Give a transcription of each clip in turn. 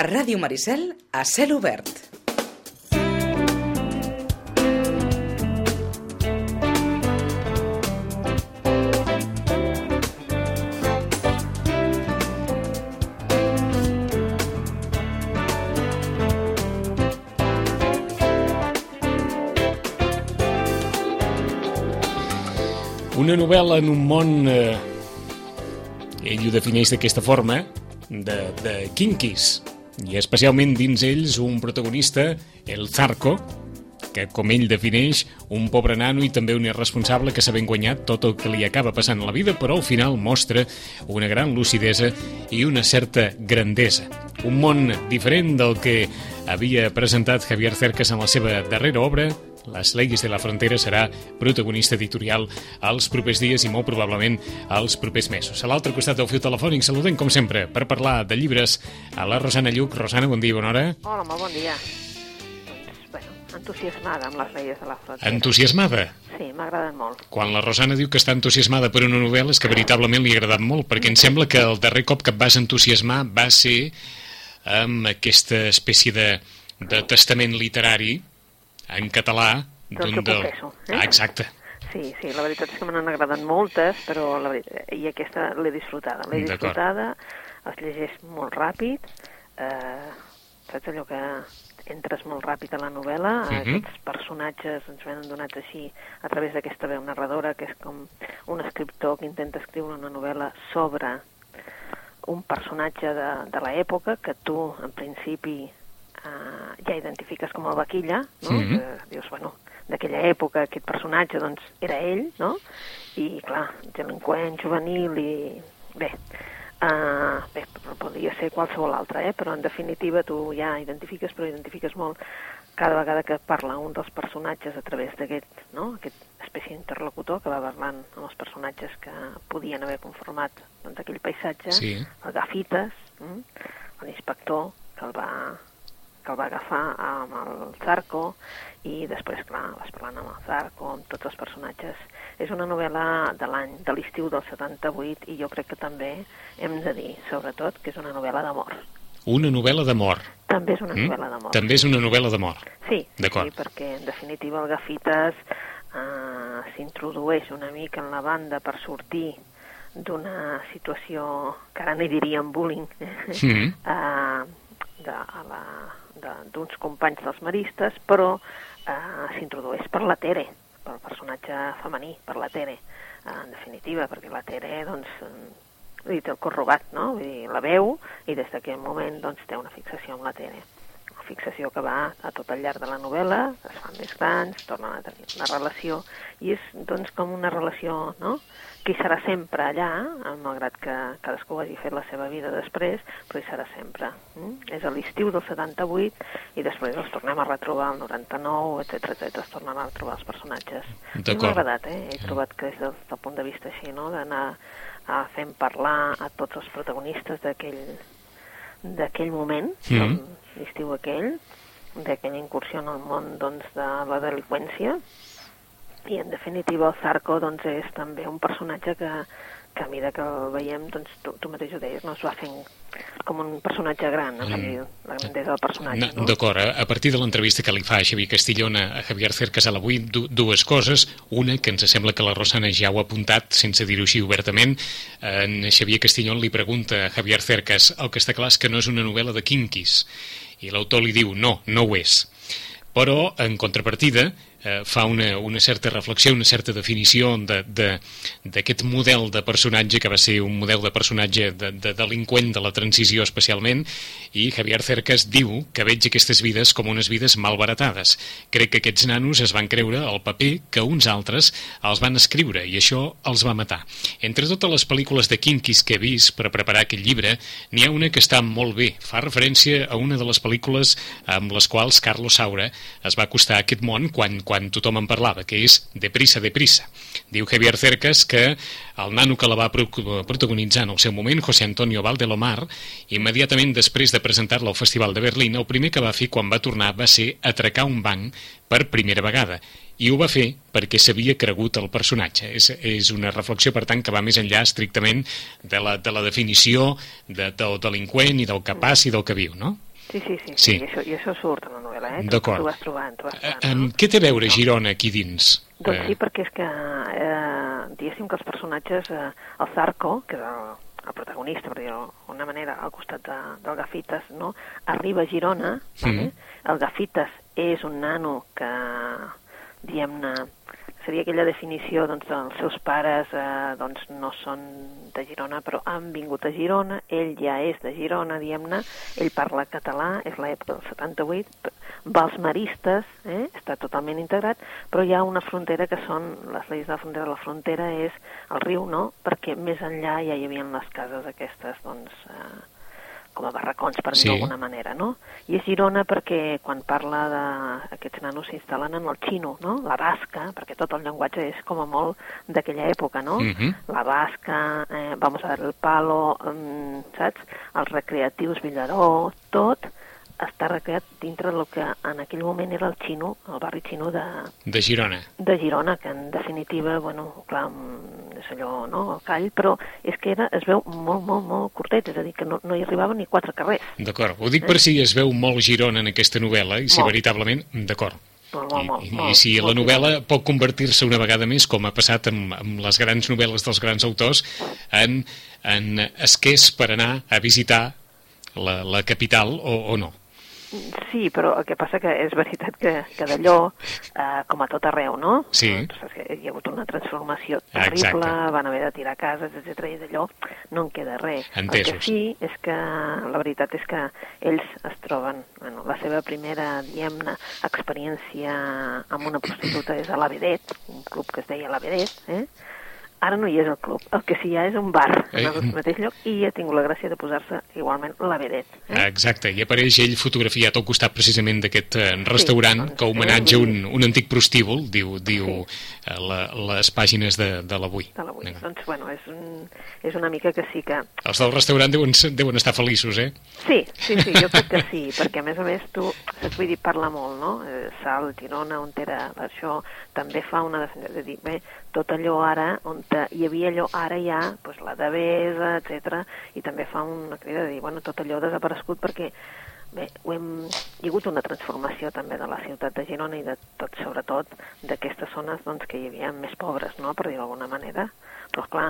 A Ràdio Maricel, a cel obert. Una novel·la en un món... Eh, ell ho defineix d'aquesta forma, de, de kinkis, i especialment dins ells un protagonista, el Zarco, que, com ell defineix, un pobre nano i també un irresponsable que s'ha ben guanyat tot el que li acaba passant a la vida, però al final mostra una gran lucidesa i una certa grandesa. Un món diferent del que havia presentat Javier Cercas en la seva darrera obra, les Leyes de la Frontera serà protagonista editorial als propers dies i molt probablement als propers mesos. A l'altre costat del fiu telefònic saludem, com sempre, per parlar de llibres a la Rosana Lluc. Rosana, bon dia, bona hora. Hola, molt bon dia. Doncs, bueno, entusiasmada amb les Leyes de la Frontera. Entusiasmada? Sí, m'ha agradat molt. Quan la Rosana diu que està entusiasmada per una novel·la és que veritablement li ha agradat molt, perquè em sembla que el darrer cop que et vas entusiasmar va ser amb aquesta espècie de, de testament literari en català Del que confesso, eh? Ah, exacte. Sí, sí, la veritat és que me n'han agradat moltes, però la veritat, i aquesta l'he disfrutada. L'he disfrutada, es llegeix molt ràpid, eh, saps allò que entres molt ràpid a la novel·la, Mhm. aquests personatges ens venen donats així a través d'aquesta veu narradora, que és com un escriptor que intenta escriure una novel·la sobre un personatge de, de l'època que tu, en principi, eh, ja identifiques com el vaquilla, no? Mhm. que dius, bueno, d'aquella època aquest personatge doncs era ell, no? I clar, delinqüent, juvenil i... Bé, uh, bé, però podria ser qualsevol altre, eh? però en definitiva tu ja identifiques, però identifiques molt cada vegada que parla un dels personatges a través d'aquest, no? aquest espècie d'interlocutor que va parlant amb els personatges que podien haver conformat doncs, aquell paisatge, Sí. el Gafites, mm? l'inspector que el va que el va agafar amb el Zarco i després, clar, vas parlant amb el Zarco, amb tots els personatges. És una novel·la de l'any, de l'estiu del 78 i jo crec que també hem de dir, sobretot, que és una novel·la d'amor. Una novel·la d'amor. També és una Mm? novel·la d'amor. També és una novel·la d'amor. Sí, sí, perquè en definitiva el Gafites eh, s'introdueix una mica en la banda per sortir d'una situació que ara n'hi diríem bullying Mhm. eh, de, a la, d'uns companys dels maristes, però eh, s'introdueix per la Tere, pel personatge femení, per la Tere, eh, en definitiva, perquè la Tere, doncs, eh, vull dir, té el cor robat, no? Vull dir, la veu i des d'aquell moment, doncs, té una fixació amb la Tere. Fixació que va a tot el llarg de la novel·la, es fan més grans, tornen a tenir una relació, i és, doncs, com una relació, no?, que hi serà sempre allà, eh, malgrat que cadascú hagi fet la seva vida després, però hi serà sempre. Mm? És a l'estiu del 78 i després els tornem a retrobar al 99, etc etc es tornen a trobar els personatges. M'ha agradat, eh? He trobat que és del, del punt de vista així, no?, d'anar a fent parlar a tots els protagonistes d'aquell d'aquell moment, mm. l'estiu aquell, d'aquella incursió en el món doncs, de la delinqüència, i en definitiva el Zarco doncs, és també un personatge que, que a mesura que el veiem, doncs, tu, tu mateix ho deies, no? es va fent com un personatge gran, no? Mm. la grandesa del personatge. No, No, D'acord, a, a partir de l'entrevista que li fa a Xavier Castillona a Javier Cercas a l'avui, du, dues coses. Una, que ens sembla que la Rosana ja ho ha apuntat, sense dir-ho així obertament. En Xavier Castillon li pregunta a Javier Cercas el que està clar és que no és una novel·la de quinquis. I l'autor li diu, no, no ho és. Però, en contrapartida, eh, fa una, una certa reflexió, una certa definició de- de- d'aquest model de personatge que va ser un model de personatge de, de delinqüent de la transició especialment i Javier Cercas diu que veig aquestes vides com unes vides malbaratades. Crec que aquests nanos es van creure el paper que uns altres els van escriure i això els va matar. Entre totes les pel·lícules de Kinkis que he vist per preparar aquest llibre, n'hi ha una que està molt bé. Fa referència a una de les pel·lícules amb les quals Carlos Saura es va acostar a aquest món quan, quan tothom en parlava, que és Deprisa, Deprisa. Diu Javier Cercas que el nano que la va pro- protagonitzar en el seu moment, José Antonio Valdelomar, immediatament després de presentar-la al Festival de Berlín, el primer que va fer quan va tornar va ser atracar un banc per primera vegada i ho va fer perquè s'havia cregut el personatge. És, és una reflexió, per tant, que va més enllà estrictament de la, de la definició de, del delinqüent i del passa i del que viu, no? Sí, sí, sí, Sí. sí. I, això, i això surt en la novel·la, eh? D'acord. Tu vas trobant, tu vas Eh, trobant, em, no? què té a veure Girona aquí dins? Doncs sí, Eh, perquè és que, eh, diguéssim que els personatges, eh, el Zarco, que és el, el protagonista, per dir-ho d'una manera, al costat de, del Gafites, no? arriba a Girona, vale? Mhm. el Gafites és un nano que, diguem-ne, seria aquella definició doncs, dels seus pares eh, doncs, no són de Girona, però han vingut a Girona, ell ja és de Girona, diguem-ne, ell parla català, és l'època del 78, va als maristes, eh, està totalment integrat, però hi ha una frontera que són les lleis de la frontera. La frontera és el riu, no?, perquè més enllà ja hi havia les cases aquestes, doncs, eh, com a barracons, per dir-ho Sí. d'alguna manera, no? I és Girona perquè quan parla d'aquests nanos s'instal·len en el xino, no? La basca, perquè tot el llenguatge és com a molt d'aquella època, no? Mhm. La basca, eh, vamos a ver el palo, mm, saps? Els recreatius Villaró, tot està recreat dintre del que en aquell moment era el xino, el barri xino de, De Girona. de Girona, que en definitiva, bueno, clar, mm, és allò, no?, el call, però és que era, es veu molt, molt, molt curtet, és a dir, que no, no hi arribaven ni quatre carrers. D'acord. Ho dic per si es veu molt Girona en aquesta novel·la i si Eh? Molt. veritablement... D'acord. Molt, molt, I, molt, i, molt, I si la molt novel·la pot convertir-se una vegada més, com ha passat amb, amb les grans novel·les dels grans autors, en, en esquers per anar a visitar la, la capital o, o no. Sí, però el que passa que és veritat que, que d'allò, eh, com a tot arreu, no? Sí. Doncs és que hi ha hagut una transformació terrible, Exacte. van haver de tirar cases, etc i d'allò no en queda res. El Entesos. que sí és que la veritat és que ells es troben, bueno, la seva primera, diguem-ne, experiència amb una prostituta és a la Vedet, un club que es deia la Vedet, eh? Ara no hi és el club, el que sí hi ha és un bar en el Eh. mateix lloc i ha tingut la gràcia de posar-se igualment la Vedet. Eh? Exacte, i apareix ell fotografiat al costat precisament d'aquest eh, restaurant doncs, que homenatja sí. un, un antic prostíbul, diu, diu eh, la, les pàgines de, de l'avui. de l'avui. Vinga. Doncs, bueno, és, un, és una mica que sí que... Els del restaurant deuen, deuen estar feliços, eh? Sí, sí, sí, jo crec que sí, perquè a més a més tu, saps, vull dir, parla molt, no? Eh, Sal, Girona, on era això, també fa una defensa, de dir, bé, tot allò ara, on hi havia allò, ara ha doncs, la devesa, etc i també fa una crida de dir, bueno, tot allò ha desaparegut perquè Bé, ho hem, hi ha hagut una transformació també de la ciutat de Girona i de tot, sobretot d'aquestes zones doncs, que hi havia més pobres, no?, per dir d'alguna manera. Però, clar,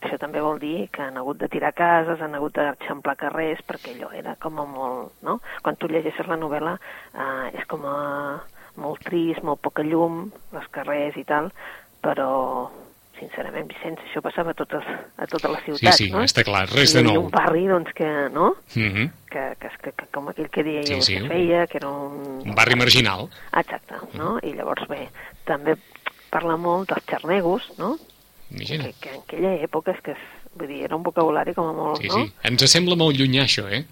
això també vol dir que han hagut de tirar cases, han hagut d'eixamplar carrers, perquè allò era com a molt, no? Quan tu llegeixes la novel·la eh, és com a molt trist, molt poca llum, els carrers i tal, però sincerament, Vicenç, això passava a totes, a totes les ciutats, sí, no? està clar, res de nou. un barri, doncs, que, no?, Mhm. que, que, que, que com aquell que deia Sí, jo sí. que feia, que era un... Un barri marginal. Exacte, no? I llavors, bé, també parla molt dels xarnegos, no? Imagina. Que, que en aquella època és que, és, vull dir, era un vocabulari com a molt, Sí, no? sí. Ens sembla molt llunyà, això, eh?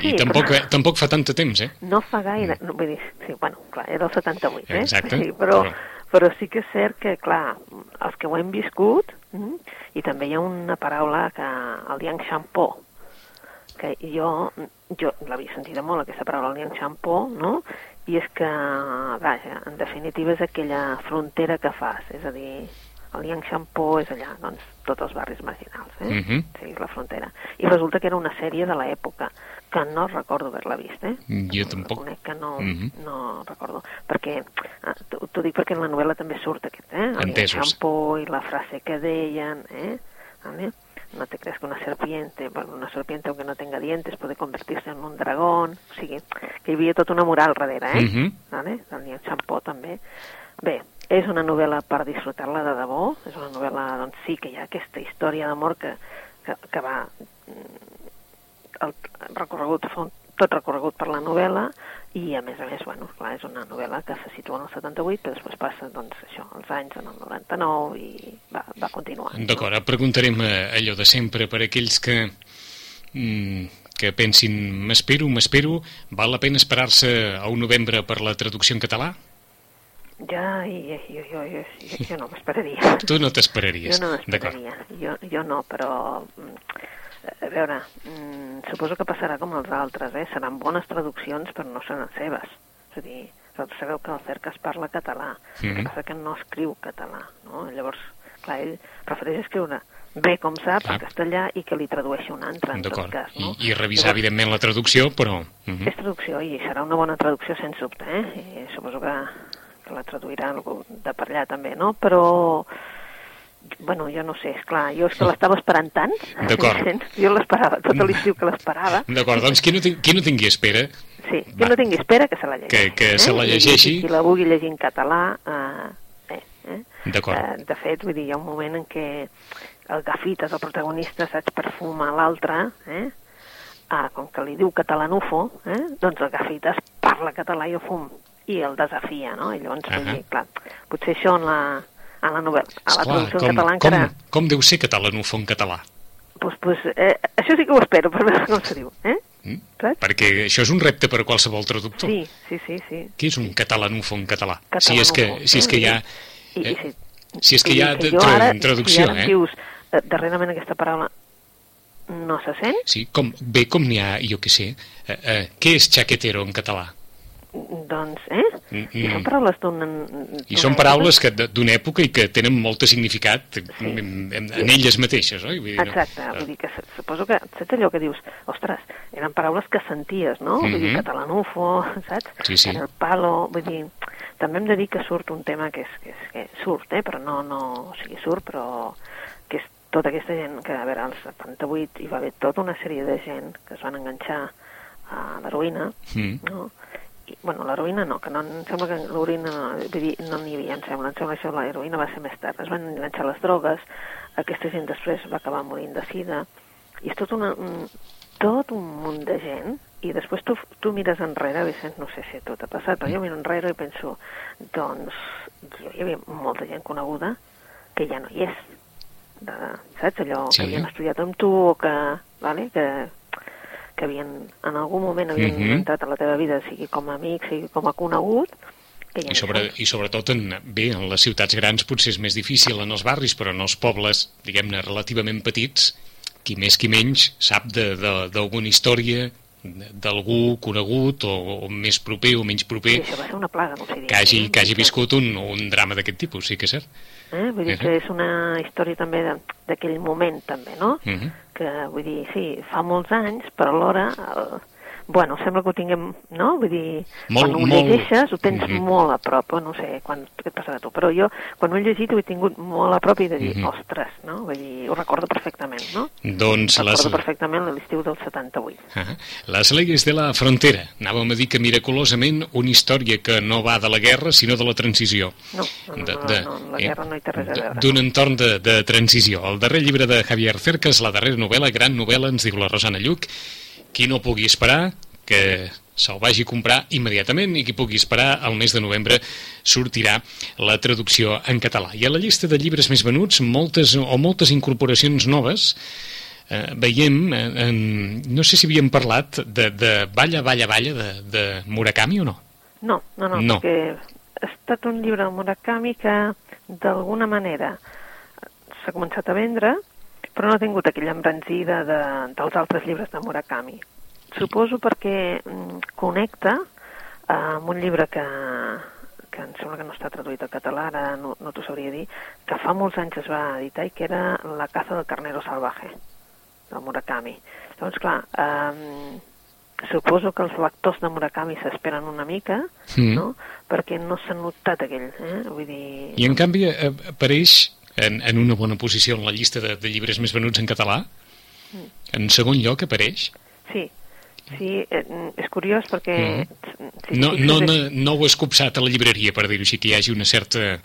Sí, I tampoc, però- tampoc fa tant de temps, eh? No fa gaire, no, vull dir, sí, bueno, clar, era el 78, eh? Exacte, Sí, però, però- però sí que és cert que, clar, els que ho hem viscut, mm, i també hi ha una paraula que, el Yang Shampoo, que jo, jo l'havia sentida molt, aquesta paraula, el Yang Shampoo, no? I és que, vaja, en definitiva és aquella frontera que fas, és a dir, el Yang Shampoo és allà, doncs, tots els barris marginals, eh? Mhm. Sí, la frontera. I resulta que era una sèrie de l'època, que no recordo haver-la vist, eh? Jo tampoc. Reconec que no, Mhm. no recordo. Perquè, ah, t'ho dic perquè en la novel·la també surt aquest, eh? El Entesos. shampoo i la frase que deien, eh? Vale? No te crees que una serpiente, bueno, una serpiente aunque no tenga dientes puede convertirse en un dragón, o sigui, que hi havia tota una moral darrere, eh? Mhm. vale? El Champó també. Bé, és una novel·la per disfrutar-la de debò, és una novel·la, doncs sí, que hi ha aquesta història d'amor que, que, que va mm, el recorregut, tot recorregut per la novel·la i a més a més, bueno, clar, és una novel·la que se situa en el 78, però després passa, doncs, això, els anys en el 99 i va, va continuar. D'acord, ara preguntarem eh, allò de sempre per aquells que mm, que pensin m'espero, m'espero, val la pena esperar-se a un novembre per la traducció en català? Ja, i, jo, jo, jo, jo, jo no m'esperaria. Tu no t'esperaries. Jo no m'esperaria, jo, jo no, però mm, a veure, mm, suposo que passarà com els altres, eh? seran bones traduccions però no seran seves. És a dir, vosaltres sabeu que el Cercas parla català, el Mhm. que passa que no escriu català, no? Llavors, clar, ell prefereix escriure bé com sap Clar. en castellà i que li tradueixi un altre, en tot cas. No? I, I revisar, evidentment, la traducció, però... Uh -huh. És traducció i serà una bona traducció, sens dubte, eh? I suposo que, que la traduirà algú de per allà també, no? Però, bueno, jo no sé, és clar, jo és que l'estava esperant tant. D'acord. Jo l'esperava, tot l'estiu que l'esperava. D'acord, doncs qui no, ting- qui no tingui espera, Sí, Va. jo no tingui espera que se la llegeixi. Que- que se la llegeixi. Qui la vulgui llegir en català, eh, eh, eh? D'acord. Eh, de fet, vull dir, hi ha un moment en què el Gafites, el protagonista, saps, perfuma l'altre, eh? Ah, com que li diu catalanufo, eh? doncs el Gafites parla català i ho fum, i el desafia, no? I llavors, vull Ahà. dir, clar, potser això en la, en la novel·la, a la esclar, traducció com, en català com, encara... com deu ser catalanufo en català? Pues, pues, eh, això sí que ho espero, per veure com se diu, eh? Mm? Saps? Perquè això és un repte per a qualsevol traductor. Sí, sí, sí, sí. Què és un catalanufo en català? Si és que, Catalanufo, si és que hi ha... I, i, eh, si, si és que hi ha tra- jo ara, traducció, si ara eh? dius, eh, darrerament aquesta paraula no se sent, Sí, com, bé, com n'hi ha, jo què sé, eh, eh, què és chaquetero en català? Doncs, eh? Mm, I mm. són paraules d'un... I són paraules que d'una època i que tenen molt de significat en, en, en elles mateixes, oi? Vull dir, no? Exacte, Eh, vull dir que suposo que, saps allò que dius, ostres, eren paraules que senties, no? Vull dir, Mhm. catalanufo, saps? Sí, sí. El palo, vull dir, també hem de dir que surt un tema que és, que és que surt, eh? Però no, no, o sigui, surt, però que és tota aquesta gent que, a veure, als 78 hi va haver tota una sèrie de gent que es van enganxar a l'heroïna, Mm. no? Bueno, l'heroïna no, que no, em sembla que l'heroïna no, n'hi havia, em sembla, em sembla que l'heroïna va ser més tard. Es van enganxar les drogues, aquesta gent després va acabar morint de sida, i és tot, una, un, tot un munt de gent, i després tu, tu mires enrere, Vicent, no sé si a tu t'ha passat, però jo miro enrere i penso, doncs, hi havia molta gent coneguda que ja no hi és. De, saps, allò Sí. que havien estudiat amb tu o que, vale, que, que havien, en algun moment havien Mhm. entrat a la teva vida, sigui com a amic, sigui com a conegut, que ja I, sobre. I sobretot, en, bé, en les ciutats grans potser és més difícil en els barris, però en els pobles, diguem-ne, relativament petits, qui més qui menys sap de- de- d'alguna història d'algú conegut o, o més proper o menys Sí, proper ser una plaga, no sé que hagi, que hagi viscut un, un drama d'aquest tipus, sí que és cert. Eh? Vull dir Mhm. que és una història també d'aquell moment, també, no? Uh -huh. Que vull dir, sí, fa molts anys, però alhora, el, bueno, sembla que ho tinguem, no? Vull dir, Molt- quan ho molt- llegeixes ho tens Mhm. molt a prop, no sé quan, què et passarà a tu, però jo, quan ho he llegit, ho he tingut molt a prop i de dir, Mhm. ostres, no? Vull dir, ho recordo perfectament, no? Doncs les, Recordo perfectament l'estiu del 78. Ah, les leyes de la frontera. Anàvem a dir que miraculosament una història que no va de la guerra, sinó de la transició. No, no, no, De- no, de- no, la eh, guerra no hi té res a de- veure. D'un entorn de, de transició. El darrer llibre de Javier Cercas, la darrera novel·la, gran novel·la, ens diu la Rosana Lluc. Qui no pugui esperar, que se'l vagi a comprar immediatament i qui pugui esperar al mes de novembre sortirà la traducció en català. I a la llista de llibres més venuts, moltes o moltes incorporacions noves, eh, veiem, eh, en, no sé si havíem parlat de, de Balla, Balla, Balla de, de Murakami o no? No, no, no, No. perquè ha estat un llibre de Murakami que d'alguna manera s'ha començat a vendre, però no ha tingut aquella embranzida de, dels altres llibres de Murakami. Suposo perquè mm, connecta eh, amb un llibre que, que em sembla que no està traduït al català, ara no, no t'ho sabria dir, que fa molts anys es va editar i que era La caza del carnero salvaje, de Murakami. Llavors, clar, eh, suposo que els lectors de Murakami s'esperen una mica, Mm. no?, perquè no s'ha notat aquell, eh? Vull dir... I en canvi eh, apareix en, en una bona posició en la llista de, de llibres més venuts en català. En segon lloc apareix. Sí, sí, eh, és curiós perquè... Si No, no, no, no ho he escopsat a la llibreria, per dir-ho així, que hi hagi una certa...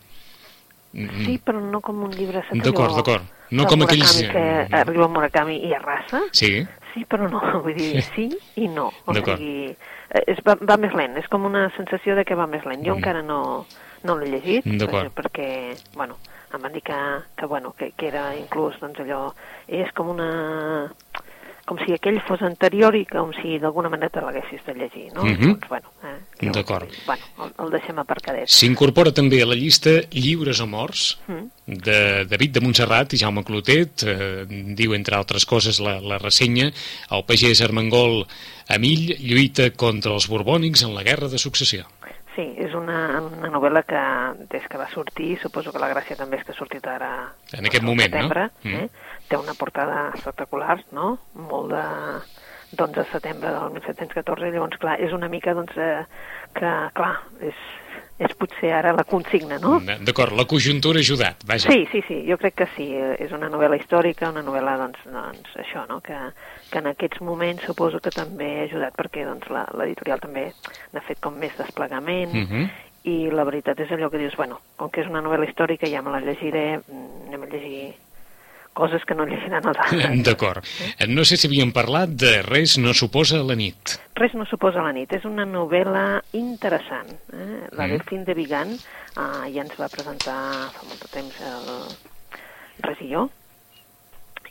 Mm, Sí, però no com un llibre... D'acord, d'acord. No com Murakami aquells, que eh, arriba a Murakami i arrasa. Sí, Sí, però no, vull dir, sí i no. O sigui, eh, és, va, va més lent, és com una sensació de que va més lent. Jo Mm. encara no, no l'he llegit, D'acord. perquè, bueno, em van dir que, que, bueno, que, que era inclús, doncs allò, és com una... com si aquell fos anterior i com si d'alguna manera te l'haguessis de llegir, no? Mhm. Doncs, bueno, eh, D'acord. Bueno, el, el deixem aparcadet. S'incorpora també a la llista Lliures o morts, Mm. de David de Montserrat i Jaume Clotet, eh, diu, entre altres coses, la, la ressenya, el pagès Armengol Amill lluita contra els borbònics en la guerra de successió. Sí, és una, una novel·la que des que va sortir, suposo que la gràcia també és que ha sortit ara... En aquest moment, setembre, no? Eh? Té una portada espectacular, no? Molt de d'11 de setembre del 1714, i llavors, clar, és una mica, doncs, eh, que, clar, és, és potser ara la consigna, no? D'acord, la conjuntura ha ajudat, vaja. Sí, sí, sí, jo crec que sí. eh, És una novel·la històrica, una novel·la, doncs, doncs això, no?, que, que en aquests moments suposo que també ha ajudat perquè doncs, la- l'editorial també n'ha fet com més desplegament Mhm. i la veritat és allò que dius, bueno, com que és una novel·la històrica ja me la llegiré, mm, anem a llegir coses que no llegiran els altres. D'acord. No sé si havíem parlat de Res no suposa la nit. Res no suposa la nit, és una novel·la interessant. Eh? La Mm. Delfín de Vigan eh, ja ens va presentar fa molt de temps el Res i jo,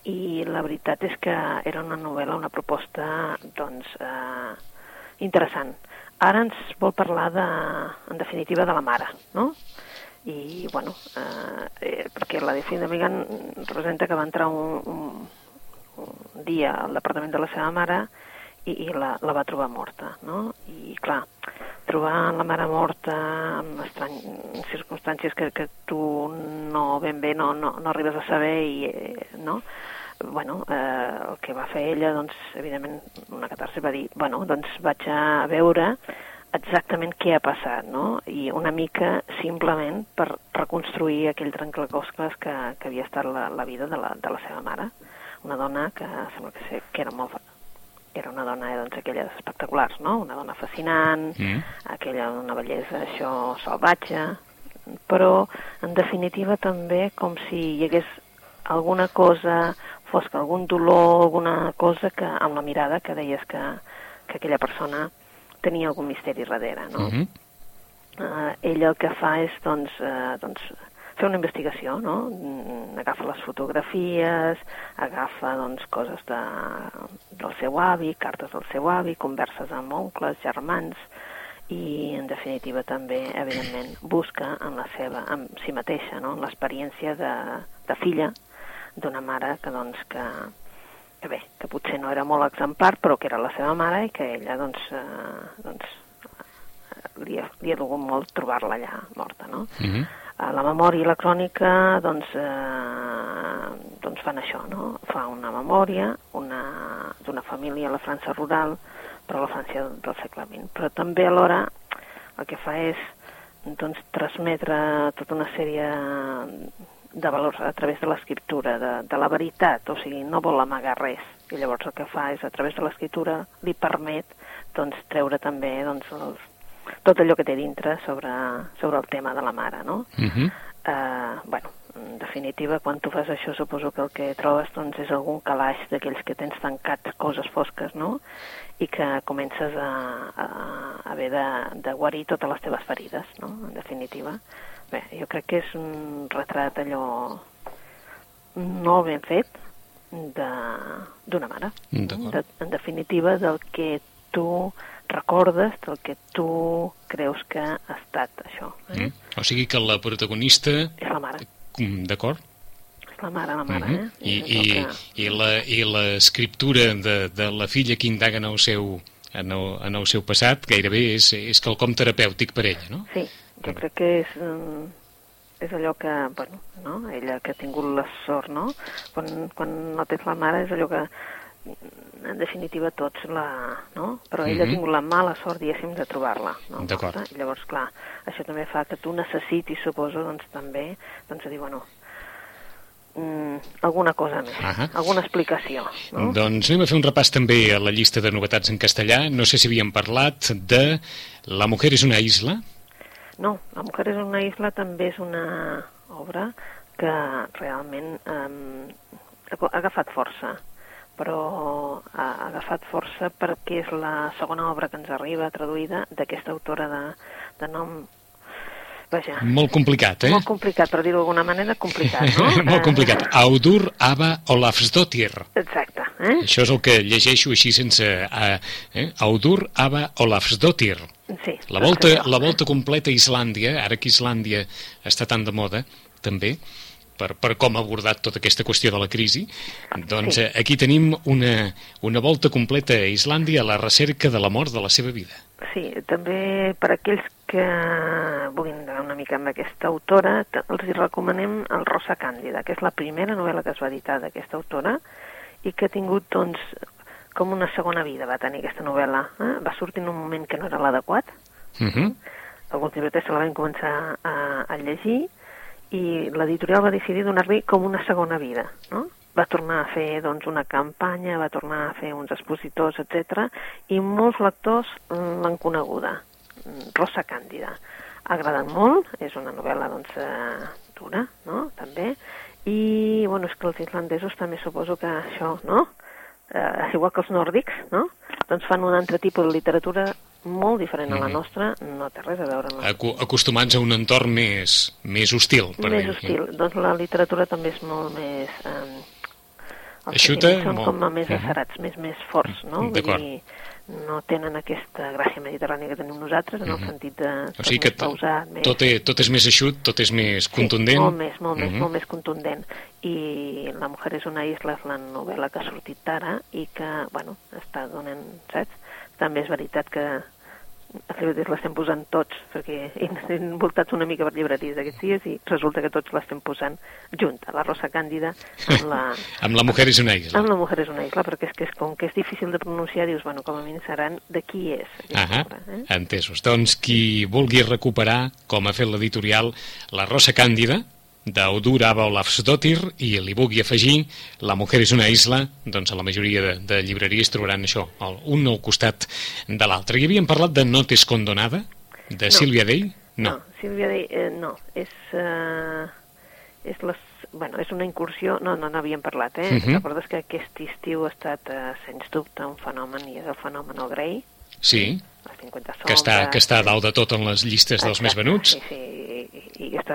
i la veritat és que era una novel·la, una proposta doncs, eh, interessant. Ara ens vol parlar, de, en definitiva, de la mare, no? I, bueno, eh, eh, perquè la Delfín de Vigan representa que va entrar un, un, un dia al departament de la seva mare i, i la, la va trobar morta, no? I, clar, trobar la mare morta en estrany, circumstàncies que, que tu no ben bé no, no, no arribes a saber i, eh, no? bueno, eh, el que va fer ella, doncs, evidentment, una catarse va dir, bueno, doncs vaig a veure exactament què ha passat, no? I una mica, simplement, per reconstruir aquell trencaclosques que, que havia estat la, la vida de la, de la seva mare. Una dona que sembla que, sé, que era molt... Era una dona, eh, doncs, aquelles espectaculars, no? Una dona fascinant, Mm. aquella una bellesa, això, salvatge, però, en definitiva, també com si hi hagués alguna cosa, fos que algun dolor, alguna cosa que, amb la mirada que deies que, que aquella persona tenia algun misteri darrere, no? Mhm. eh, ella el que fa és doncs, eh, doncs, fer una investigació, no? Mm, Agafa les fotografies, agafa doncs, coses de, del seu avi, cartes del seu avi, converses amb oncles, germans, i en definitiva també, evidentment, busca en la seva, en si mateixa, no? en l'experiència de, de filla d'una mare que, doncs, que, que bé, que potser no era molt exemplar, però que era la seva mare i que ella, doncs, eh, doncs li ha, li ha dolgut molt trobar-la allà morta, no? Mhm. Eh, La memòria i la crònica, doncs, eh, doncs fan això, no? Fa una memòria una- d'una família a la França rural, però a la França del segle XX. Però també alhora el que fa és doncs, transmetre tota una sèrie de valors a través de l'escriptura, de, de la veritat, o sigui, no vol amagar res. I llavors el que fa és, a través de l'escriptura, li permet doncs, treure també doncs, els, tot allò que té dintre sobre, sobre el tema de la mare, no? Mhm. Eh, bueno, en definitiva, quan tu fas això, suposo que el que trobes doncs, és algun calaix d'aquells que tens tancats coses fosques, no? I que comences a, a, a haver de, de guarir totes les teves ferides, no? En definitiva. Bé, jo crec que és un retrat allò molt ben fet de- d'una mare. De, en definitiva, del que tu recordes, del que tu creus que ha estat això. Eh? Mm. O sigui que la protagonista... És la mare. Mm, D'acord. És la mare, la mare, Mhm. eh? I, i, el que- i i l'escriptura de, de la filla que indaga en el seu, en el, en el seu passat gairebé és, és quelcom terapèutic per ella, no? Sí, jo crec que és, mm, és allò que, bueno, no? ella que ha tingut la sort, no? Quan, quan no tens la mare és allò que, mm, en definitiva, tots la... no? Però ella Mhm. ha tingut la mala sort, diguéssim, de trobar-la. No? D'acord. Llavors, clar, això també fa que tu necessitis, suposo, doncs també, doncs, a dir, bueno, mm, alguna cosa més, Ahà. alguna explicació, no? Doncs anem a fer un repàs també a la llista de novetats en castellà. No sé si havíem parlat de La mujer és una isla. No, La mujer és una isla també és una obra que realment eh, ha agafat força, però ha agafat força perquè és la segona obra que ens arriba traduïda d'aquesta autora de, de nom... Vaja, Molt complicat, eh? molt complicat, per dir-ho d'alguna manera, complicat, no? Molt complicat. Audur Ava Olafsdottir. Eh, exacte, eh? Això és el que llegeixo així sense... A, eh? Audur Ava Olafsdottir. Sí. La volta, això, la volta completa a Islàndia, ara que Islàndia està tan de moda, també, per, per com ha abordat tota aquesta qüestió de la crisi, doncs Sí. sí. aquí tenim una, una volta completa a Islàndia a la recerca de la mort de la seva vida. Sí, també per aquells que vulguin anar una mica amb aquesta autora, els hi recomanem el Rosa Càndida, que és la primera novel·la que es va editar d'aquesta autora i que ha tingut, doncs, com una segona vida va tenir aquesta novel·la. Eh? Va sortir en un moment que no era l'adequat, Uh -huh. alguns llibreters se la van començar a, a llegir i l'editorial va decidir donar-li com una segona vida, no? Va tornar a fer doncs, una campanya, va tornar a fer uns expositors, etc. i molts lectors l'han coneguda, Rosa Càndida. Ha agradat molt, és una novel·la doncs, eh, dura, no?, també, i, bueno, és que els islandesos també suposo que això, no?, eh, igual que els nòrdics, no?, doncs fan un altre tipus de literatura molt diferent a la Mhm. nostra, no té res a veure amb la Acu acostumats a un entorn més, més hostil. Per més hostil. Doncs la literatura també és molt més... Eh, els sentiments són molt. com a més Mhm. acerats, més, més forts, no? Vull D'acord. dir, no tenen aquesta gràcia mediterrània que tenim nosaltres, en el Mhm. sentit de... O sigui que més pausat, més... tot, és, tot és més eixut, tot és més contundent. Sí, molt més, molt més, Mhm. molt més contundent. I La mujer és una isla és la novel·la que ha sortit ara i que, bueno, està donant, saps? També és veritat que els llibreters l'estem posant tots, perquè hem envoltats una mica per llibreries aquests dies i resulta que tots l'estem posant junta, la Rosa Càndida amb la, Amb la mujer és una isla. amb la mujer és una isla, perquè és que és, com que és difícil de pronunciar, dius, bueno, com a mínim seran de qui és Ahà, obra. Eh? entesos. Doncs qui vulgui recuperar, com ha fet l'editorial, la Rosa Càndida, d'Audur Ava Olafsdottir, i li vulgui afegir La mujer és una isla, doncs a la majoria de, de llibreries trobaran això, el, un al costat de l'altre. I havíem parlat de No t'és condonada, de No. Sílvia Day? No, Sílvia Day, eh, no, és, eh, és, les, bueno, és una incursió, no, no n'havíem parlat, eh? Mhm. Recordes que aquest estiu ha estat, eh, sens dubte, un fenomen, i és el fenomen Grey, Sí, les 50 sombres... que està, que està a dalt de tot en les llistes dels més Exacte, venuts. Sí, sí,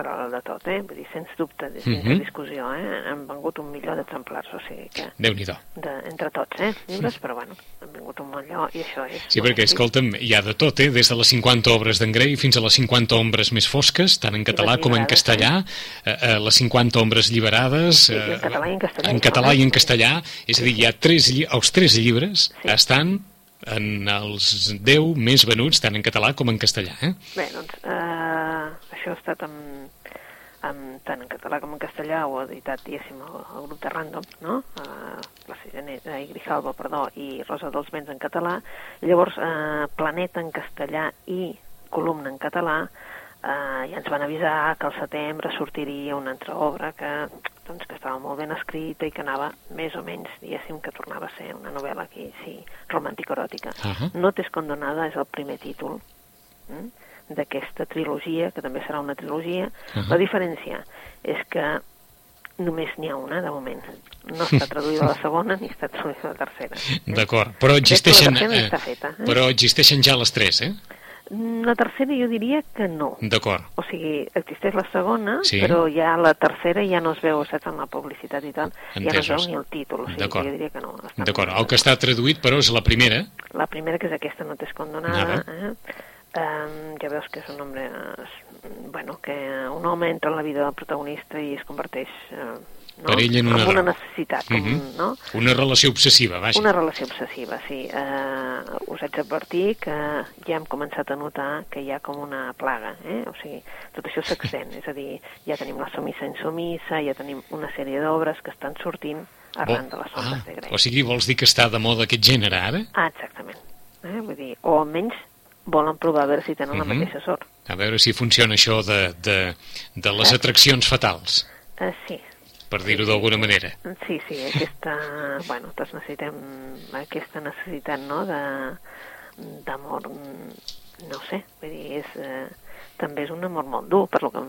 dalt de tot, eh? Vull dir, sens dubte, sense Mhm. discussió, eh? Han vengut un milió d'exemplars, o sigui que... Déu-n'hi-do. De, entre tots, eh? Llibres, però bueno, han vingut un milió i això és... Sí, perquè, escolta'm, hi ha de tot, eh? Des de les 50 obres d'en Grey fins a les 50 ombres més fosques, tant en català com en castellà, eh, eh, les 50 ombres lliberades... Sí, en català i en castellà, En català eh? i en castellà, és a dir, hi ha tres, els tres llibres Sí. estan en els 10 més venuts, tant en català com en castellà, eh? Bé, doncs, eh, això ha estat amb, amb, tant en català com en castellà, ho ha editat, diguéssim, el, el grup de Random, no? Eh, la Sireneta i Grijalva, perdó, i Rosa dels Vents en català. Llavors, eh, Planeta en castellà i Columna en català, eh, ja ens van avisar que al setembre sortiria una altra obra que, doncs, que estava molt ben escrita i que anava més o menys, diguéssim, que tornava a ser una novel·la aquí, sí, romàntico-eròtica. Ahà. No t'és condonada és el primer títol mm, d'aquesta trilogia, que també serà una trilogia. Ahà. La diferència és que només n'hi ha una, de moment. No està traduïda la segona ni està traduïda la tercera. D'acord, però existeixen... està feta, eh? Però existeixen ja les tres, eh? La tercera jo diria que no. D'acord. O sigui, existeix la segona, Sí. però ja la tercera ja no es veu, saps, en la publicitat i tal, ja no es Entesos. veu ni el títol, o sigui, jo diria que no. D'acord, el que està traduït, però, és la primera. La primera, que és aquesta, no t'és condonada, Nada. eh? Um, ja veus que és un home, bueno, que un home entra en la vida del protagonista i es converteix eh, no? Per ell en una una necessitat, com, Mhm. no? Una relació obsessiva, vaja. Una relació obsessiva, sí. Uh, us haig d'advertir que ja hem començat a notar que hi ha com una plaga, eh? O sigui, tot això s'extén, és a dir, ja tenim la Somissa Insomissa, ja tenim una sèrie d'obres que estan sortint arran de les sombres ah, de Grey. o sigui, vols dir que està de moda aquest gènere, ara? Ah, exactament. Eh? Vull dir, o almenys volen provar a veure si tenen la Mhm. mateixa sort. A veure si funciona això de, de, de les Exacte. atraccions fatals, Uh, sí, per dir-ho d'alguna manera. sí, sí, aquesta, bueno, tots necessitem aquesta necessitat, no?, de d'amor, no sé, vull dir, és, eh, també és un amor molt dur, per lo que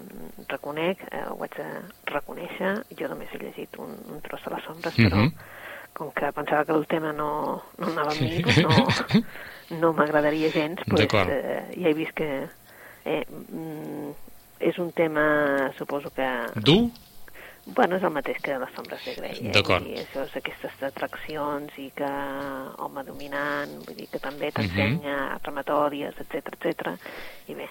reconec, eh, ho haig de reconèixer, jo només he llegit un, un tros de les sombres, però Mhm. com que pensava que el tema no, no anava amb mi, doncs no, no m'agradaria gens, doncs, eh, ja he vist que eh, mm, és un tema, suposo que... Dur? Bueno, és el mateix que les sombres de Grey. Eh? D'acord. Dir, Això és aquestes atraccions i que home dominant, vull dir que també t'ensenya uh -huh. rematòries, etc etc. I bé,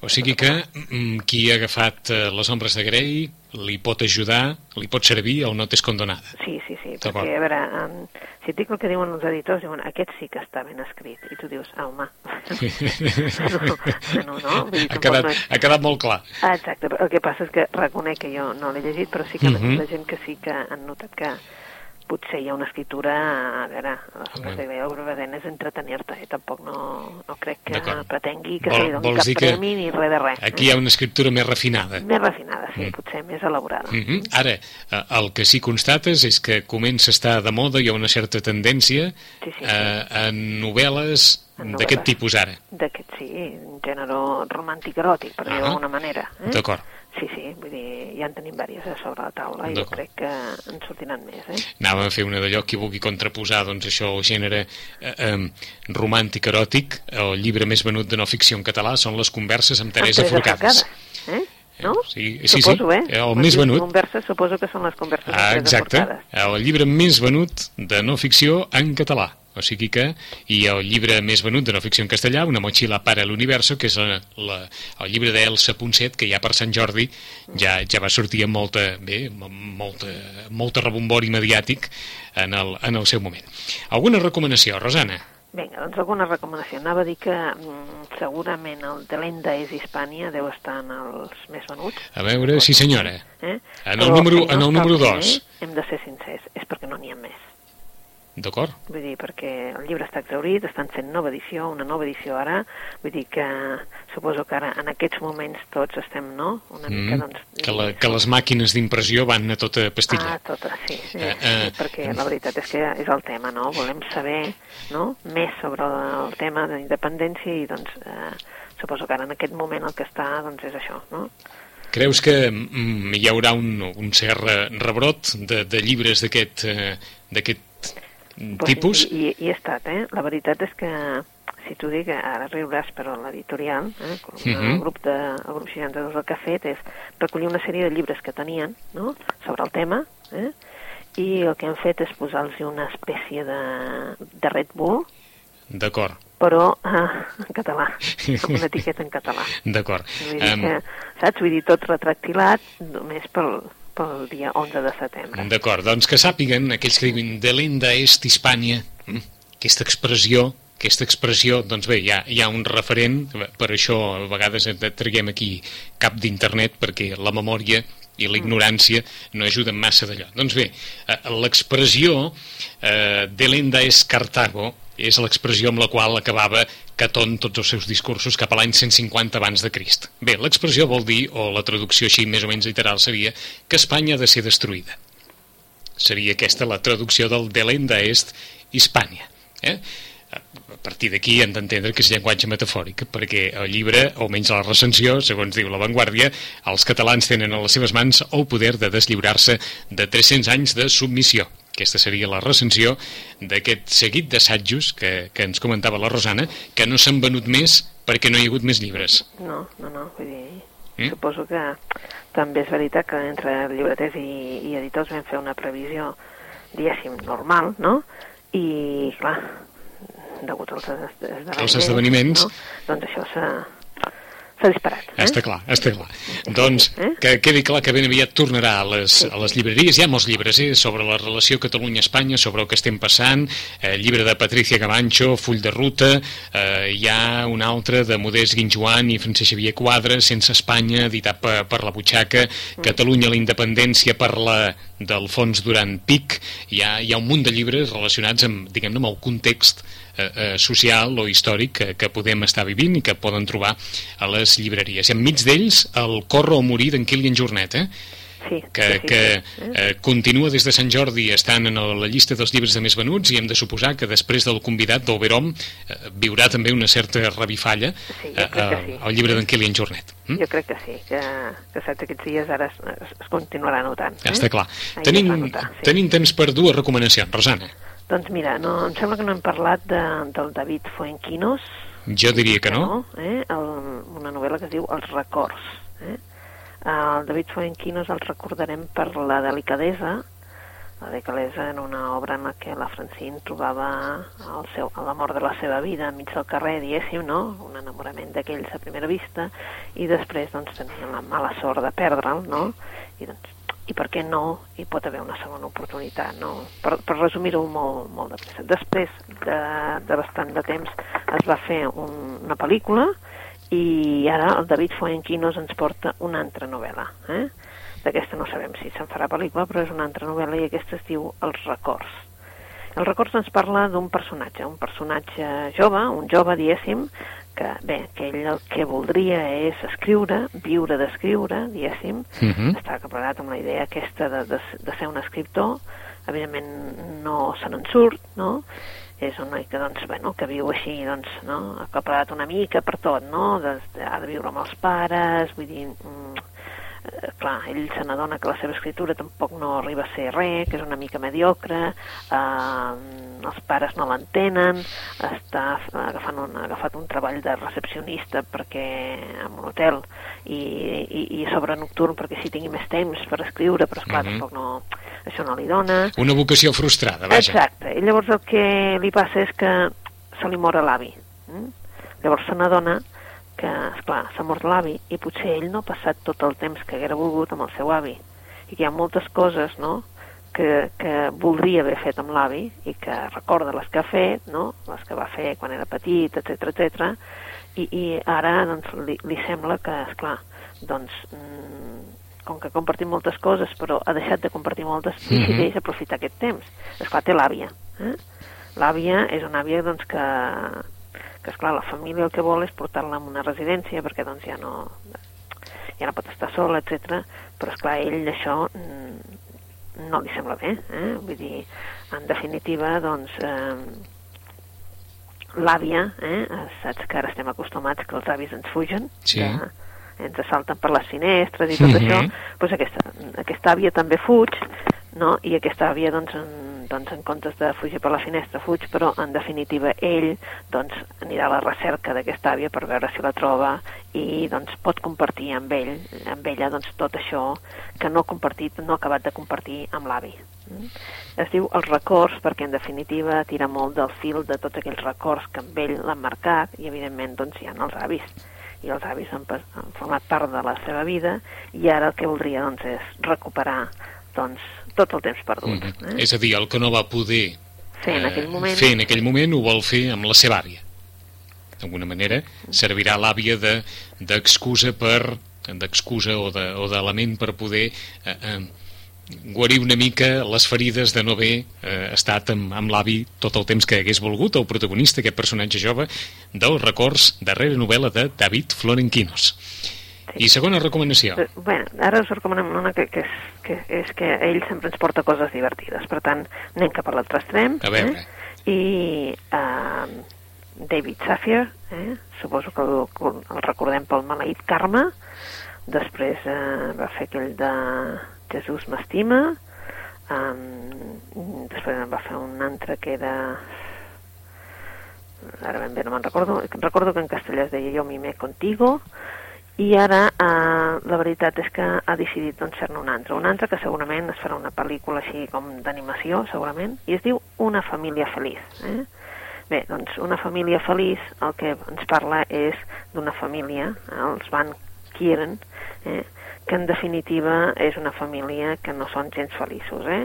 O sigui que mm, qui ha agafat eh, les ombres de Grey li pot ajudar, li pot servir o no t'és condonada. Sí, sí, sí, perquè, a veure, um, si et dic el que diuen els editors, diuen, aquest sí que està ben escrit, i tu dius, ah, home, no, no, no, dir, Ha quedat, no és... ha quedat molt clar. Ah, exacte, el que passa és que reconec que jo no l'he llegit, però sí que Mhm. la gent que sí que han notat que potser hi ha una escriptura, a veure, a les ombres de Grey, el Brevedent és entretenir-te, i tampoc no, no crec que pretengui que Vol- se li doni cap dir que premi ni res de res. Aquí hi ha una escriptura més refinada. eh? Més refinada, sí, Mm. potser més elaborada. Mm -hmm. Ara, eh, el que sí constates és que comença a estar de moda, hi ha una certa tendència Sí, sí, sí. eh, en novel·les d'aquest tipus ara. D'aquest, sí, un gènere romàntic eròtic, per dir-ho Ah. d'alguna manera. Eh? D'acord. Sí, sí, vull dir, ja en tenim diverses a sobre la taula i jo crec que en sortiran més, eh? Anàvem a fer una d'allò qui vulgui contraposar doncs, això al gènere eh, eh, romàntic eròtic. El llibre més venut de no ficció en català són les converses amb Teresa Amb Forcades. Forcades, Eh? No? Sí, sí, suposo, sí, eh? el Quan més venut. Converses, suposo que són les converses Ah, Teresa exacte, el llibre més venut de no ficció en català. O sigui que, i el llibre més venut de no ficció en castellà, Una motxilla para l'universo, que és la, la, el llibre d'Elsa Ponset, que ja per Sant Jordi ja, ja va sortir amb molta, bé, mo- molta, molta rebombori mediàtic en el, en el seu moment. Alguna recomanació, Rosana? Vinga, doncs alguna recomanació. Anava a dir que mm, segurament el de l'Enda és Hispània deu estar en els més venuts. A veure, sí senyora. Eh? En el número- en el número primer, dos. Hem de ser sincers, és perquè no n'hi ha més. D'acord? Vull dir, perquè el llibre està exaurit, estan fent nova edició, una nova edició ara, vull dir que suposo que ara en aquests moments tots estem, no? Una mica, Mm, doncs... que, la, que les màquines d'impressió van a tota pastilla. Ah, tota, sí, sí, Eh, sí, eh. perquè la veritat és que és el tema, no? Volem saber no? més sobre el tema de la independència i doncs eh, suposo que ara en aquest moment el que està doncs és això, no? Creus que mm, hi haurà un, un cert re- rebrot de, de llibres d'aquest eh, d'aquest Pues tipus? I, i, I he estat, eh? La veritat és que, si t'ho dic, ara riuràs, però l'editorial, eh? el, Mhm. el, grup de, el grup 62 el que ha fet és recollir una sèrie de llibres que tenien no? sobre el tema, eh? i el que han fet és posar-los una espècie de, de Red Bull, D'acord, però eh, en català, amb una etiqueta en català. d'acord. Em, que, saps? Vull dir, tot retractilat només pel, pel dia 11 de setembre. D'acord, doncs que sàpiguen aquells que diuen de l'enda est Hispània, mm, aquesta expressió, aquesta expressió, doncs bé, hi ha, hi ha un referent, per això a vegades et traguem aquí cap d'internet, perquè la memòria i la ignorància no ajuden massa d'allò. Doncs bé, eh, l'expressió eh, de l'enda est Cartago és l'expressió amb la qual acabava Catón tots els seus discursos cap a l'any 150 abans de Crist. Bé, l'expressió vol dir, o la traducció així més o menys literal seria, que Espanya ha de ser destruïda. Seria aquesta la traducció del Delenda Est Hispània. Eh? A partir d'aquí hem d'entendre que és llenguatge metafòric, perquè el llibre, o almenys la recensió, segons diu La Vanguardia, els catalans tenen a les seves mans el poder de deslliurar-se de 300 anys de submissió. Aquesta seria la recensió d'aquest seguit d'assajos que, que ens comentava la Rosana, que no s'han venut més perquè no hi ha hagut més llibres. No, no, no, vull dir... Mm? Suposo que també és veritat que entre llibreters i, i editors vam fer una previsió, diguéssim, normal, no? I, clar, degut als. Els esdeveniments. No? Doncs això s'ha s'ha disparat. Eh? Està clar, està clar. Doncs Eh? que quedi clar que ben aviat tornarà a les, a les llibreries. Hi ha molts llibres eh, sobre la relació Catalunya-Espanya, sobre el que estem passant, eh, llibre de Patricia Gavancho, Full de Ruta, eh, hi ha un altre de Modest Guinjoan i Francesc Xavier Quadra, Sense Espanya, editat per, per la butxaca, Catalunya la independència per la d'Alfons Duran Pic, hi ha, hi ha un munt de llibres relacionats amb, diguem-ne, amb el context eh, eh, social o històric que, que podem estar vivint i que poden trobar a les llibreries. I enmig d'ells, el Corre o morir d'en Kilian Jornet, eh? Sí, que, sí, sí, que. Eh? eh, continua des de Sant Jordi estant en la llista dels llibres de més venuts i hem de suposar que després del convidat d'Oberom eh, viurà també una certa revifalla Sí, eh, que sí. al llibre d'en Kilian Jornet. Mm? Jo crec que sí, que, que saps aquests dies ara es, es, continuarà notant. Ja està clar. Ahir Tenim, notar, sí. tenim temps per dues recomanacions, Rosana. Doncs mira, no, em sembla que no hem parlat de, del David Fuenquinos, Jo diria que no. eh? el, una novel·la que es diu Els records. Eh? El David Fuenquinos el recordarem per la delicadesa la decalesa era una obra en la que la Francine trobava el seu, l'amor de la seva vida enmig del carrer, diguéssim, no? un enamorament d'aquells a primera vista, i després doncs, tenia la mala sort de perdre'l, no? I, doncs, i per què no hi pot haver una segona oportunitat, no? Per, per resumir-ho molt, molt de pressa. Després de, de bastant de temps es va fer un, una pel·lícula i ara el David Fuenquinos ens porta una altra novel·la, eh? D'aquesta no sabem si se'n farà pel·lícula, però és una altra novel·la i aquesta es diu Els records. Els records ens parla d'un personatge, un personatge jove, un jove, diguéssim, que, bé, que ell el que voldria és escriure, viure d'escriure, diguéssim, uh Mhm. -huh. està preparat amb la idea aquesta de, de, de ser un escriptor, evidentment no se n'en surt, no?, és un noi que, doncs, bueno, que viu així, doncs, no?, ha preparat una mica per tot, no?, de, de, ha de viure amb els pares, vull dir, mm, eh, clar, ell se n'adona que la seva escriptura tampoc no arriba a ser res, que és una mica mediocre, eh, els pares no l'entenen, està agafant un, ha agafat un treball de recepcionista perquè en un hotel i, i, i sobre nocturn perquè així tingui més temps per escriure, però esclar, Mhm. tampoc no, això no li dona. Una vocació frustrada, vaja. Exacte, i llavors el que li passa és que se li mor l'avi. Mm? Llavors se n'adona que, esclar, s'ha mort l'avi i potser ell no ha passat tot el temps que haguera volgut amb el seu avi i que hi ha moltes coses, no?, que, que voldria haver fet amb l'avi i que recorda les que ha fet, no?, les que va fer quan era petit, etc etc. I, i ara doncs, li, li sembla que, esclar, doncs, mm, com que compartim moltes coses però ha deixat de compartir moltes, Mhm. decideix aprofitar aquest temps. Esclar, té l'àvia. Eh? L'àvia és una àvia doncs, que, que esclar, la família el que vol és portar-la a una residència perquè doncs, ja no ja no pot estar sola, etc. Però esclar, ell això mm, no li sembla bé, eh? Vull dir, en definitiva, doncs, eh, l'àvia, eh? saps que ara estem acostumats que els avis ens fugen, Sí. que ens salten per les finestres i tot Mhm. això, doncs aquesta, aquesta àvia també fuig, no? i aquesta àvia, doncs, doncs, en comptes de fugir per la finestra, fuig, però en definitiva ell doncs, anirà a la recerca d'aquesta àvia per veure si la troba i doncs, pot compartir amb ell, amb ella doncs, tot això que no ha compartit, no ha acabat de compartir amb l'avi. Mm? Es diu els records perquè en definitiva tira molt del fil de tots aquells records que amb ell l'han marcat i evidentment doncs, hi ha els avis i els avis han, han format part de la seva vida i ara el que voldria doncs, és recuperar doncs, tot el temps perdut. Mhm. Eh? És a dir, el que no va poder Fer en eh, aquell moment. fer en aquell moment ho vol fer amb la seva àvia. D'alguna manera servirà l'àvia de- d'excusa per d'excusa o de- o d'element per poder eh, eh, guarir una mica les ferides de no haver eh, estat amb, amb l'avi tot el temps que hagués volgut el protagonista, aquest personatge jove dels records, darrera novel·la de David Florenquinos. I segona recomanació. Eh, Bueno, ara us recomanem una que, que, és, que és que ell sempre ens porta coses divertides. Per tant, anem cap a l'altre extrem. A veure. Eh? I uh, David Safier, eh? suposo que el, el recordem pel maleït Carme. Després uh, va fer aquell de Jesús m'estima. Um, després va fer un altre que era ara ben bé no me'n recordo, recordo que en castellà es deia Jo mimé contigo, i ara eh, la veritat és que ha decidit doncs, fer-ne un altre, un altre que segurament es farà una pel·lícula així com d'animació, segurament, i es diu Una família feliç. Eh? Bé, doncs una família feliç el que ens parla és d'una família, els Van Kieren, eh? que en definitiva és una família que no són gens feliços. Eh?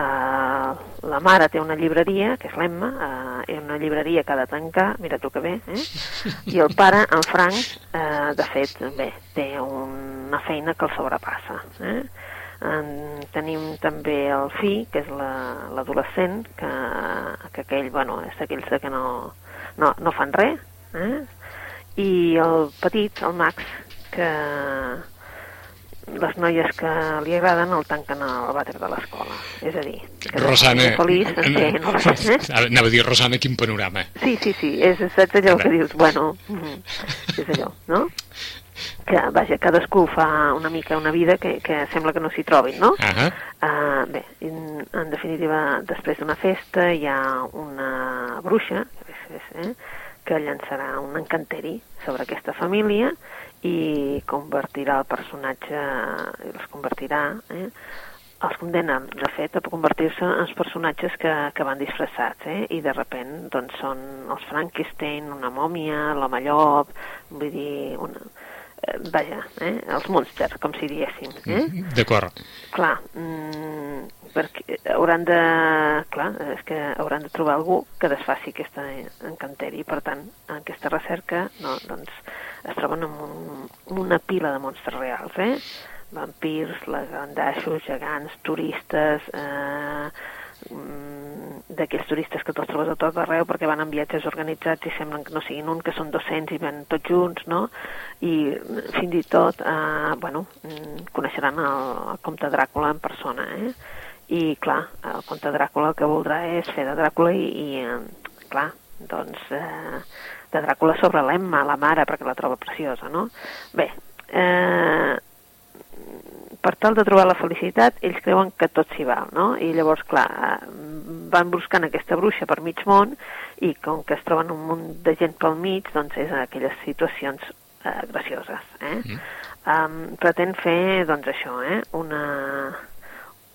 Uh, la mare té una llibreria, que és l'Emma, uh, és una llibreria que ha de tancar, mira tu que bé, eh? i el pare, en Frank, uh, de fet, bé, té una feina que el sobrepassa. Eh? En, tenim també el fill, que és la- l'adolescent, que, que aquell, bueno, és d'aquells de que no, no, no fan res, eh? i el petit, el Max, que les noies que li agraden el tanquen al vàter de l'escola. És a dir, que Rosana... és feliç, té, no eh? Anava a dir, Rosana, quin panorama. Sí, sí, sí, és, saps allò que dius, bueno, mm, és allò, no? Que, vaja, cadascú fa una mica una vida que, que sembla que no s'hi trobin, no? Ah Uh, bé, en, en definitiva, després d'una festa hi ha una bruixa és, és, eh, que llançarà un encanteri sobre aquesta família i convertirà el personatge, els convertirà eh, els condemnen, de fet, a convertir-se en els personatges que, que van disfressats, eh? i de repent doncs, són els Frankenstein, una mòmia, l'home llop, vull dir, una, eh, vaja, eh? els monsters, com si diéssim. Eh? D'acord. Clar, mm, perquè hauran de... Clar, és que hauran de trobar algú que desfaci aquesta encanteri. Per tant, en aquesta recerca no, doncs, es troben amb, un, una pila de monstres reals, eh? vampirs, lagandaixos, gegants, turistes, eh, mm, d'aquells turistes que te'ls trobes a tot arreu perquè van en viatges organitzats i semblen que no siguin un, que són 200 i van tots junts, no? I fins i tot, eh, bueno, mm, coneixeran el, el comte Dràcula en persona, eh? I, clar, el comte Dràcula el que voldrà és fer de Dràcula i, i eh, clar, doncs, eh, de Dràcula sobre l'Emma, la mare, perquè la troba preciosa, no? Bé, eh, per tal de trobar la felicitat, ells creuen que tot s'hi val, no? I llavors, clar, van buscant aquesta bruixa per mig món i com que es troben un munt de gent pel mig, doncs és aquelles situacions eh, gracioses, eh? Mm. Um, pretén fer, doncs això, eh? Una,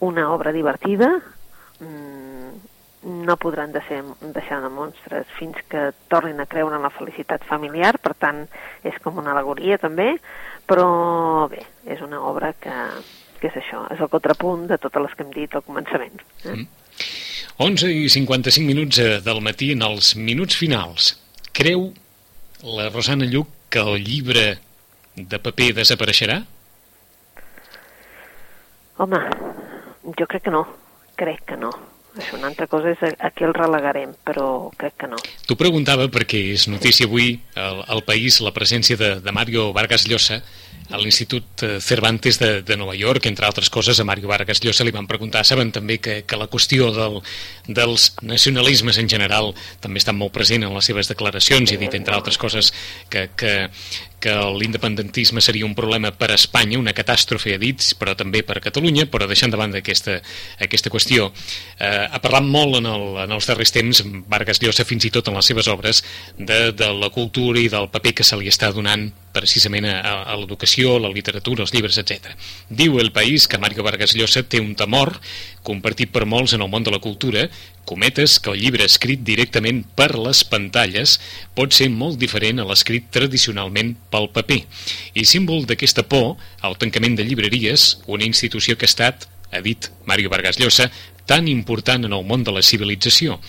una obra divertida, mm, no podran de ser, deixar de monstres fins que tornin a creure en la felicitat familiar, per tant, és com una alegoria també, però bé, és una obra que, que és això, és el contrapunt de totes les que hem dit al començament. Eh? Mm. 11 i 55 minuts eh, del matí en els minuts finals. Creu la Rosana Lluc que el llibre de paper desapareixerà? Home, jo crec que no, crec que no. Això una altra cosa és a, qui el relegarem, però crec que no. T'ho preguntava perquè és notícia avui al, al país la presència de, de Mario Vargas Llosa a l'Institut eh, Cervantes de, de Nova York, entre altres coses, a Mario Vargas Llosa li van preguntar, saben també que, que la qüestió del, dels nacionalismes en general també està molt present en les seves declaracions i ha dit, entre altres coses, que, que, que l'independentisme seria un problema per a Espanya, una catàstrofe, ha dit, però també per a Catalunya, però deixant de banda aquesta, aquesta qüestió. Eh, ha parlat molt en, el, en els darrers temps, Vargas Llosa, fins i tot en les seves obres, de, de la cultura i del paper que se li està donant precisament a, a l'educació, la literatura, els llibres, etc. Diu el País que Mario Vargas Llosa té un temor compartit per molts en el món de la cultura, cometes que el llibre escrit directament per les pantalles pot ser molt diferent a l'escrit tradicionalment pel paper. I símbol d'aquesta por, el tancament de llibreries, una institució que ha estat, ha dit Mario Vargas Llosa, tan important en el món de la civilització.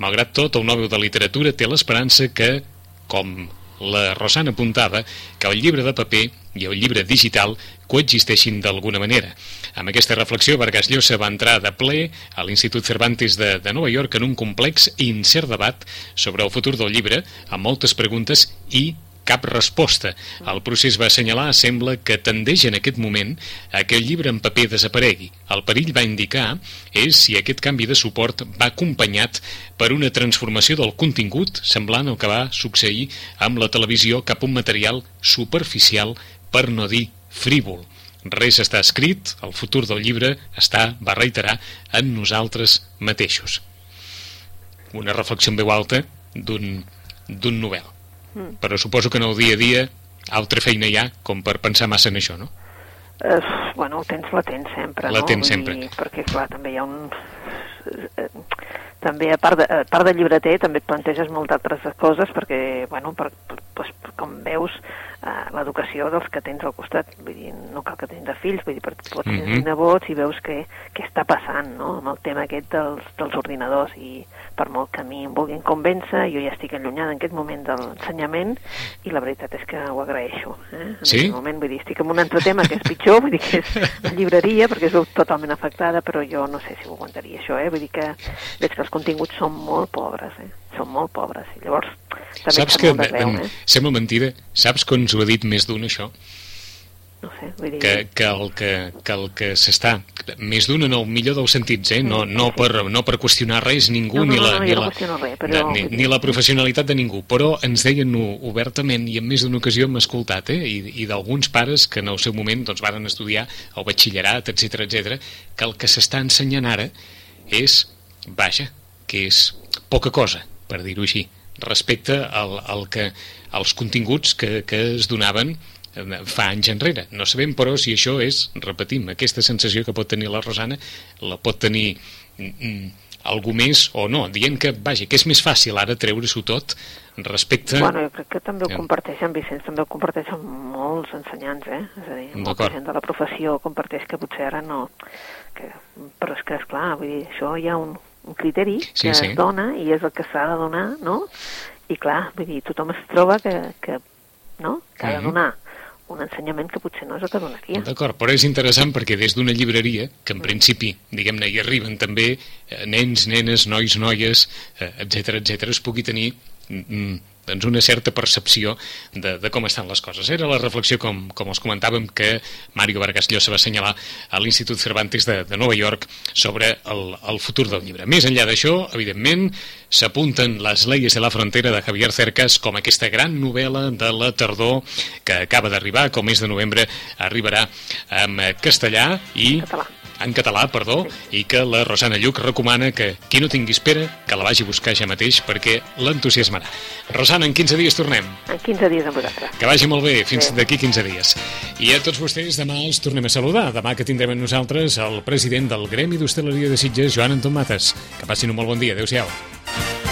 Malgrat tot, el Nobel de Literatura té l'esperança que, com la Rosana apuntava, que el llibre de paper i el llibre digital coexisteixin d'alguna manera. Amb aquesta reflexió, Vargas Llosa va entrar de ple a l'Institut Cervantes de, de Nova York en un complex i incert debat sobre el futur del llibre, amb moltes preguntes i cap resposta. El procés va assenyalar, sembla que tendeix en aquest moment a que el llibre en paper desaparegui. El perill va indicar és si aquest canvi de suport va acompanyat per una transformació del contingut semblant al que va succeir amb la televisió cap a un material superficial per no dir frívol. Res està escrit, el futur del llibre està, va reiterar, en nosaltres mateixos. Una reflexió en veu alta d'un novel. Mm. Però suposo que en el dia a dia altra feina hi ha com per pensar massa en això, no? Uh, bueno, el tens latent sempre, la no? tens sempre. I, perquè, clar, també hi ha un... Eh, també, a part de, a part de llibreter, també et planteges moltes altres coses, perquè, bueno, per, per, pues, com veus, eh, l'educació dels que tens al costat, vull dir, no cal que tens de fills, vull dir, per, pots tenir mm -hmm. nebots i veus què, què està passant, no?, amb el tema aquest dels, dels ordinadors, i per molt que a mi em vulguin convèncer, jo ja estic allunyada en aquest moment de l'ensenyament, i la veritat és que ho agraeixo, eh? En sí? aquest moment, vull dir, estic en un altre tema que és pitjor, vull dir que és la llibreria, perquè es veu totalment afectada, però jo no sé si ho aguantaria, això, eh? Vull dir que veig que els continguts són molt pobres, eh? Són molt pobres, i llavors també Saps que, greu, eh? sembla mentida, saps que ens ho ha dit més d'un això? No sé, vull dir... Que, que el que, que, el que s'està... Més d'un en el millor dels sentits, eh? No, no, per, no per qüestionar res ningú, No, no, ni, la, no, no, ni, no la, qüestiono res, però- ni, ni la professionalitat de ningú, però ens deien obertament i en més d'una ocasió hem escoltat, eh? I, i d'alguns pares que en el seu moment doncs, varen estudiar el batxillerat, etc etc, que el que s'està ensenyant ara és, vaja, que és poca cosa, per dir-ho així, respecte al, al que, als continguts que, que es donaven eh, fa anys enrere. No sabem, però, si això és, repetim, aquesta sensació que pot tenir la Rosana, la pot tenir mm, mm, algú més o no, dient que, vaja, que és més fàcil ara treure-s'ho tot respecte... Bueno, jo crec que també ho yeah. comparteixen, Vicenç, també ho comparteixen molts ensenyants, eh? És a dir, molta gent de la professió comparteix que potser ara no... Que... Però és que, esclar, vull dir, això hi ha un, un criteri sí, que sí. es dona i és el que s'ha de donar, no? I clar, vull dir, tothom es troba que, que no? que ha de mhm. donar un ensenyament que potser no és el que donaria. D'acord, però és interessant perquè des d'una llibreria, que en principi, diguem-ne, hi arriben també eh, nens, nenes, nois, noies, etc eh, etc, es pugui tenir mm, doncs una certa percepció de, de com estan les coses. Era la reflexió, com, com els comentàvem, que Mario Vargas Llosa va assenyalar a l'Institut Cervantes de, de Nova York sobre el, el futur del llibre. Més enllà d'això, evidentment, s'apunten Les leyes de la frontera de Javier Cercas com aquesta gran novel·la de la tardor que acaba d'arribar, com mes de novembre arribarà en castellà i... Català en català, perdó, i que la Rosana Lluc recomana que qui no tingui espera, que la vagi a buscar ja mateix perquè l'entusiasmarà. Rosana, en 15 dies tornem. En 15 dies amb vosaltres. Que vagi molt bé, fins d'aquí 15 dies. I a tots vostès demà els tornem a saludar. Demà que tindrem amb nosaltres el president del Gremi d'Hostaleria de Sitges, Joan Anton Mates. Que passin un molt bon dia. Adéu-siau.